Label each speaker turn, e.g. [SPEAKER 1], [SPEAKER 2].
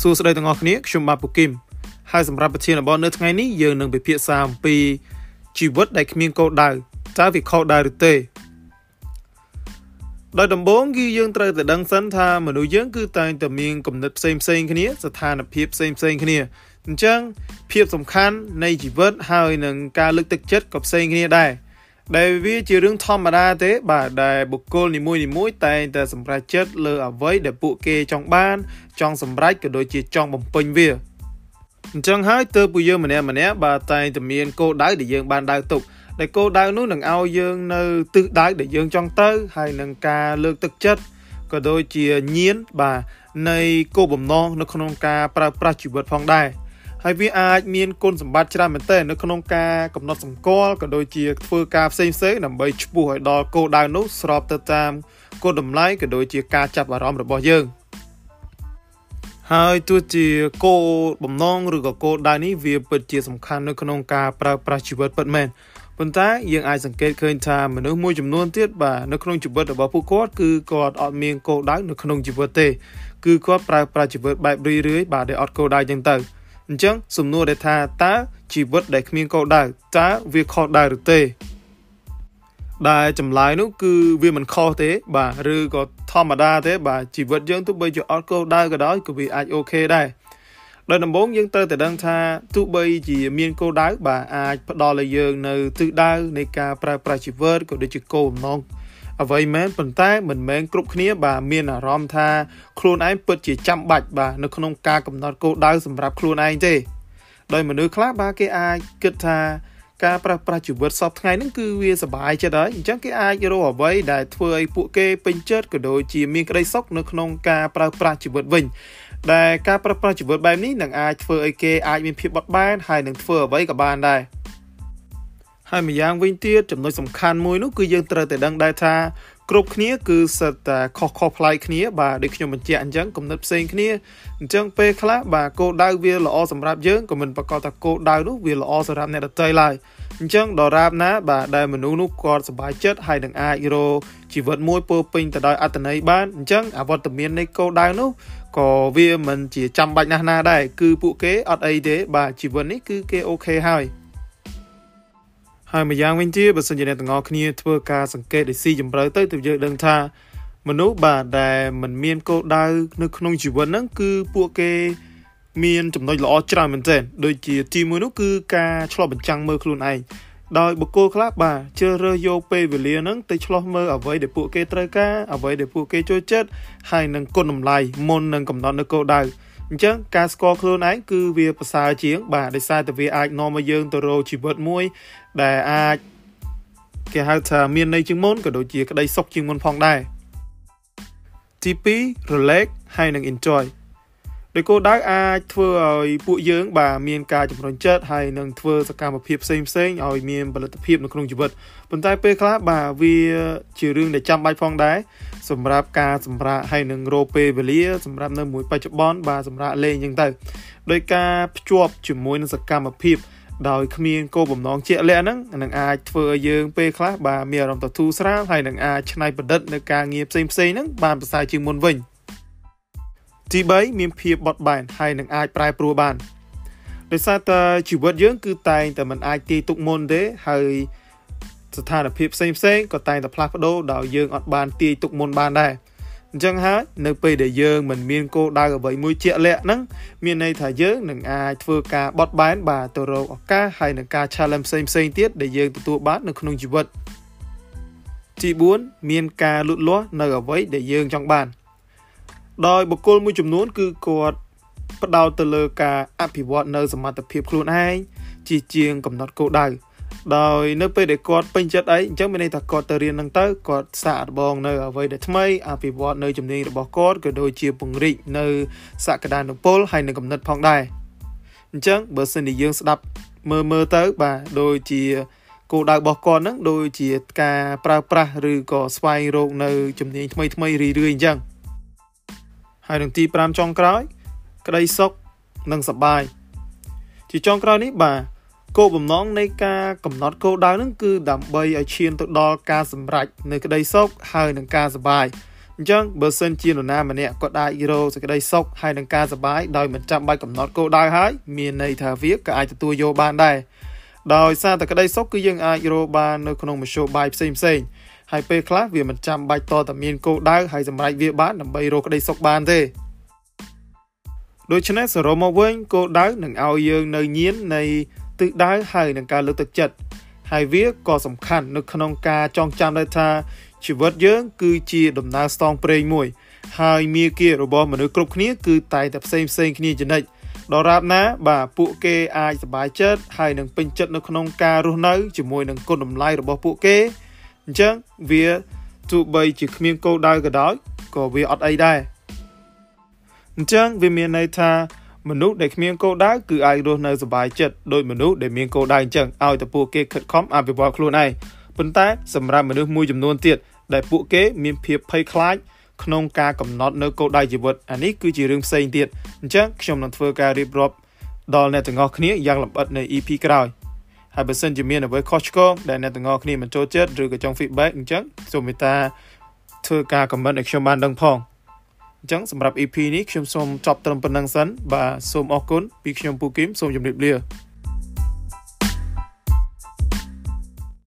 [SPEAKER 1] សួស្តីទាំងអស់គ្នាខ្ញុំបាទពូគឹមហើយសម្រាប់ប្រធានបទនៅថ្ងៃនេះយើងនឹងពិភាក្សាអំពីជីវិតដែលគ្មានគោលដៅតើវាខុសដែរឬទេដោយដំបូងគឺយើងត្រូវតែដឹងសិនថាមនុស្សយើងគឺតែងតែមានគំនិតផ្សេងផ្សេងគ្នាស្ថានភាពផ្សេងផ្សេងគ្នាអញ្ចឹងភាពសំខាន់នៃជីវិតហើយនឹងការលើកទឹកចិត្តក៏ផ្សេងគ្នាដែរ ដែលវាជារឿងធម្មតាទេ បាទដែលបុគ្គលនីមួយនីមួយតែងតែសម្រេចចិត្តលើអ្វីដែលពួកគេចង់បាន ចង់សម្រេចក៏ដូចជាចង់បំពេញវាអញ្ចឹងហើយទើបពួកយើងម្នាក់ម្នាក់បាទតែងតែមានគោលដៅដែលយើងបានដើរទុកដែលគោលដៅនោះនឹងឲ្យយើងនៅទិសដៅដែលយើងចង់ទៅហើយនឹងការលើកទឹកចិត្តក៏ដូចជាញៀនបាទនៃគោលបំណងនៅក្នុងការប្រើប្រាស់ជីវិតផងដែរ ហើយវាអាចមានគុណសម្បត្តិច្រើនមែនទែននៅក្នុងការកំណត់សម្គាល់ក៏ដូចជាធ្វើការផ្សេងផ្សេងដើម្បីឈ្មោះឲ្យដល់គោលដៅនោះស្របទៅតាមគោលតម្លៃក៏ដូចជាការចាប់អារម្មណ៍របស់យើងហើយទោះជាគោលបំណងឬក៏គោលដៅនេះវាពិតជាសំខាន់នៅក្នុងការប្រើប្រាស់ជីវិតពិតមែនប៉ុន្តែយើងអាចសង្កេតឃើញថាមនុស្សមួយចំនួនទៀតបាទនៅក្នុងជីវិតរបស់ពួកគាត់គឺគាត់អត់មានគោលដៅនៅក្នុងជីវិតទេ គឺគាត់ប្រើប្រាស់ជីវិតបែបរឿយរឿយបាទដែលអត់គោលដៅចឹងទៅ អញ្ចឹងសំណួរដែលថាតើជីវិតដែលគ្មានគោលដៅតើវាខុសដែរឬទេ ដែលចម្លើយនោះគឺវាមិនខុសទេ បាទឬក៏ធម្មតាទេ បាទជីវិតយើងទោះបីជាអត់គោលដៅក៏ដោយក៏វាអាចអូខេដែរដោយដំបូងយើងត្រូវតែដឹងថាទោះបីជាមានគោលដៅបាទអាចផ្ដល់ឲ្យយើងនៅទិសដៅនៃការប្រើប្រាស់ជីវិតក៏ដូចជាគោលបំណង អ្វីមែនប៉ុន្តែមិនមែនគ្រប់គ្នាបាទមានអារម្មណ៍ថាខ្លួនឯងពិតជាចាំបាច់បាទនៅក្នុងការកំណត់គោលដៅសម្រាប់ខ្លួនឯងទេដោយមនុស្សខ្លះបាទគេអាចគិតថាការប្រើប្រាស់ជីវិតសពថ្ងៃហ្នឹងគឺវាសុបាយចិត្តហើយអញ្ចឹងគេអាចរកអ្វីដែលធ្វើឲ្យពួកគេពេញចិត្តក៏ដូចជាមានក្តីសុខនៅក្នុងការប្រើប្រាស់ជីវិតវិញដែលការប្រើប្រាស់ជីវិតបែបនេះនឹងអាចធ្វើឲ្យគេអាចមានភាពបត់បែនហើយនឹងធ្វើអ្វីក៏បានដែរ ហើយម្យ៉ាងវិញទៀតចំណុចសំខាន់មួយនោះគឺយើងត្រូវតែដឹងដែរថាគ្រប់គ្នាគឺសិតតែខុសខុសប្លែកគ្នាបាទដូចខ្ញុំបញ្ជាក់អញ្ចឹងគំនិតផ្សេងគ្នាអញ្ចឹងពេលខ្លះបាទគោលដៅវាល្អសម្រាប់យើងក៏មិនប្រកាសថាគោលដៅនោះវាល្អសម្រាប់អ្នកដទៃឡើយអញ្ចឹងដរាបណា បាទដែលមនុស្សនោះគាត់សប្បាយចិត្តហើយនឹងអាចរកជីវិតមួយពោពេញទៅដោយអត្ថន័យបានអញ្ចឹងអវត្តមាននៃគោលដៅនោះក៏វាមិនជាចាំបាច់ណាស់ណាដែរគឺពួកគេអត់អីទេបាទជីវិតនេះគឺគេអូខេហើយ ហើយម្យ៉ាងវិញទៀតបើសិនជាអ្នកទាំងអស់គ្នាធ្វើការសង្កេតឲ្យស៊ីជម្រៅទៅទើបយើងដឹងថាមនុស្សបាទដែលមិនមានគោលដៅនៅក្នុងជីវិតហ្នឹងគឺពួកគេមានចំណុចល្អច្រើនមែនទែនដូចជាទីមួយនោះគឺការឆ្លោះបញ្ចាំងមើលខ្លួនឯងដោយបុគ្គលខ្លះបាទជ្រើសរើសយកពេលវេលាហ្នឹងទៅឆ្លោះមើលអ្វីដែលពួកគេត្រូវការអ្វីដែលពួកគេចូលចិត្តហើយនឹងគុណតម្លៃមុននឹងកំណត់នៅគោលដៅ អញ្ចឹងការស្គាល់ខ្លួនឯងគឺវាប្រសើរជាង បាទដោយសារតែវាអាចនាំឲ្យយើងទៅរកជីវិតមួយ ដែលអាចគេហៅថាមានន័យជាងមុនក៏ដូចជាក្តីសុខជាងមុនផងដែរទី2 relax ហើយនឹង enjoy ដោយគោលដៅអាចធ្វើឲ្យពួកយើងបាទមានការជំរុញចិត្តហើយនឹងធ្វើសកម្មភាពផ្សេងផ្សេងឲ្យមានផលិតភាពនៅក្នុងជីវិតប៉ុន្តែពេលខ្លះបាទវាជារឿងដែលចាំបាច់ផងដែរសម្រាប់ការសម្រាកហើយនឹងរោពេលវេលាសម្រាប់នៅមួយបច្ចុប្បន្នបាទសម្រាប់លេងអញ្ចឹងទៅដោយការភ្ជាប់ជាមួយនឹងសកម្មភាពដោយគ្មានគោលបំណងជាក់លាក់ហ្នឹងនឹងអាចធ្វើឲ្យយើងពេលខ្លះបាទមានអារម្មណ៍ទៅធូរស្រាលហើយនឹងអាចច្នៃប្រឌិតនៅការងារផ្សេងផ្សេងហ្នឹងបានប្រសើរជាងមុនវិញ ទី3មានភាពបត់បែនហើយនឹងអាចប្រែប្រួលបានដោយសារតែជីវិតយើង គឺតែងតែមិនអាចទាយទុកមុនទេហើយស្ថានភាពផ្សេងផ្សេងក៏តែងតែផ្លាស់ប្ដូរដោយយើងអត់បានទាយទុកមុនបានដែរអញ្ចឹងហើយនៅពេលដែលយើងមិនមានគោលដៅអ្វីមួយជាក់លាក់ហ្នឹងមានន័យថាយើងនឹងអាចធ្វើការបត់បែនបាទទៅរកឱកាសហើយនឹងការ challenge ផ្សេងផ្សេងទៀតដែលយើងទទួលបាននៅក្នុងជីវិតទី4មានការលូតលាស់នៅអ្វីដែលយើងចង់បាន ដោយបុគ្គលមួយចំនួន គឺគាត់ផ្ដោតទៅលើការអភិវឌ្ឍនៅសមត្ថភាពខ្លួនឯងជាជាងកំណត់គោលដៅដោយនៅពេលដែលគាត់ពេញចិត្តអីអញ្ចឹងមានន័យថាគាត់ទៅរៀននឹងទៅគាត់សាកល្បងនៅអ្វីដែលថ្មីអភិវឌ្ឍនៅជំនាញរបស់គាត់ក៏ដូចជាពង្រីកនៅសក្តានុពលហើយនឹងកំណត់ផងដែរអញ្ចឹងបើសិនជាយើងស្ដាប់មើលមើលទៅបាទដូចជាគោលដៅរបស់គាត់ហ្នឹងដូចជាការប្រើប្រាស់ឬក៏ស្វែងរកនៅជំនាញថ្មីថ្មីរឿយៗអញ្ចឹង ហើយនឹងទី5ចុងក្រោយ ក្តីសុខនិងសប្បាយជាចុងក្រោយនេះបាទគោលបំណងនៃការកំណត់គោលដៅហ្នឹងគឺដើម្បីឲ្យឈានទៅដល់ការសម្រេចនៅក្តីសុខហើយនឹងការសប្បាយអញ្ចឹងបើសិនជានរណាម្នាក់ក៏អាចរកសេចក្តីសុខហើយនឹងការសប្បាយដោយមិនចាំបាច់កំណត់គោលដៅហើយមានន័យថាវាក៏អាចទទួលយកបានដែរដោយសារតែក្តីសុខគឺយើងអាចរកបាននៅក្នុងមធ្យោបាយផ្សេងផ្សេង ហើយពេលខ្លះវាមិនចាំបាច់តតែមានគោលដៅហើយសម្រេចវាបានដើម្បីរកក្តីសុខបានទេដូច្នេះសរុបមកវិញគោលដៅនឹងឲ្យយើងនៅញៀននៃទិសដៅហើយនឹងការលើកទឹកចិត្តហើយវាក៏សំខាន់នៅក្នុងការចងចាំដែរថាជីវិតយើងគឺជាដំណើរស្ទងព្រេងមួយ ហើយមាគ៌ារបស់មនុស្សគ្រប់គ្នាគឺតែងតែផ្សេងផ្សេងគ្នាជានិច្ចដរាបណា បាទពួកគេអាចសប្បាយចិត្តហើយនឹងពេញចិត្តនៅក្នុងការរស់នៅជាមួយនឹងគុណតម្លៃរបស់ពួកគេ អញ្ចឹងវាទោះបីជាគ្មានគោលដៅក៏ដោយក៏វាអត់អីដែរអញ្ចឹងវាមានន័យថាមនុស្សដែលគ្មានគោលដៅគឺអាចរស់នៅសុបាយចិត្តដោយមនុស្សដែលមានគោលដៅអញ្ចឹងឲ្យតែពួកគេខិតខំអភិវឌ្ឍខ្លួនឯងប៉ុន្តែសម្រាប់មនុស្សមួយចំនួនទៀតដែលពួកគេមានភាពភ័យខ្លាចក្នុងការកំណត់នៅគោលដៅជីវិតអានេះគឺជារឿងផ្សេងទៀតអញ្ចឹងខ្ញុំនឹងធ្វើការរៀបរាប់ដល់អ្នកទាំងអស់គ្នាយ៉ាងលម្អិតនៅ EP ក្រោយ ហើយបើសិនជាមានអ្វីខុសឆ្គងដែលអ្នកទាំងអស់គ្នាមិនចូលចិត្តឬក៏ចង់ feedback អញ្ចឹងសូមមេត្តាធ្វើការ comment ឲ្យខ្ញុំបានដឹងផងអញ្ចឹងសម្រាប់ EP នេះខ្ញុំសូមចប់ត្រឹមប៉ុណ្្នឹងសិនបាទសូមអរគុណពីខ្ញុំពូគឹមសូមជម្រាបលា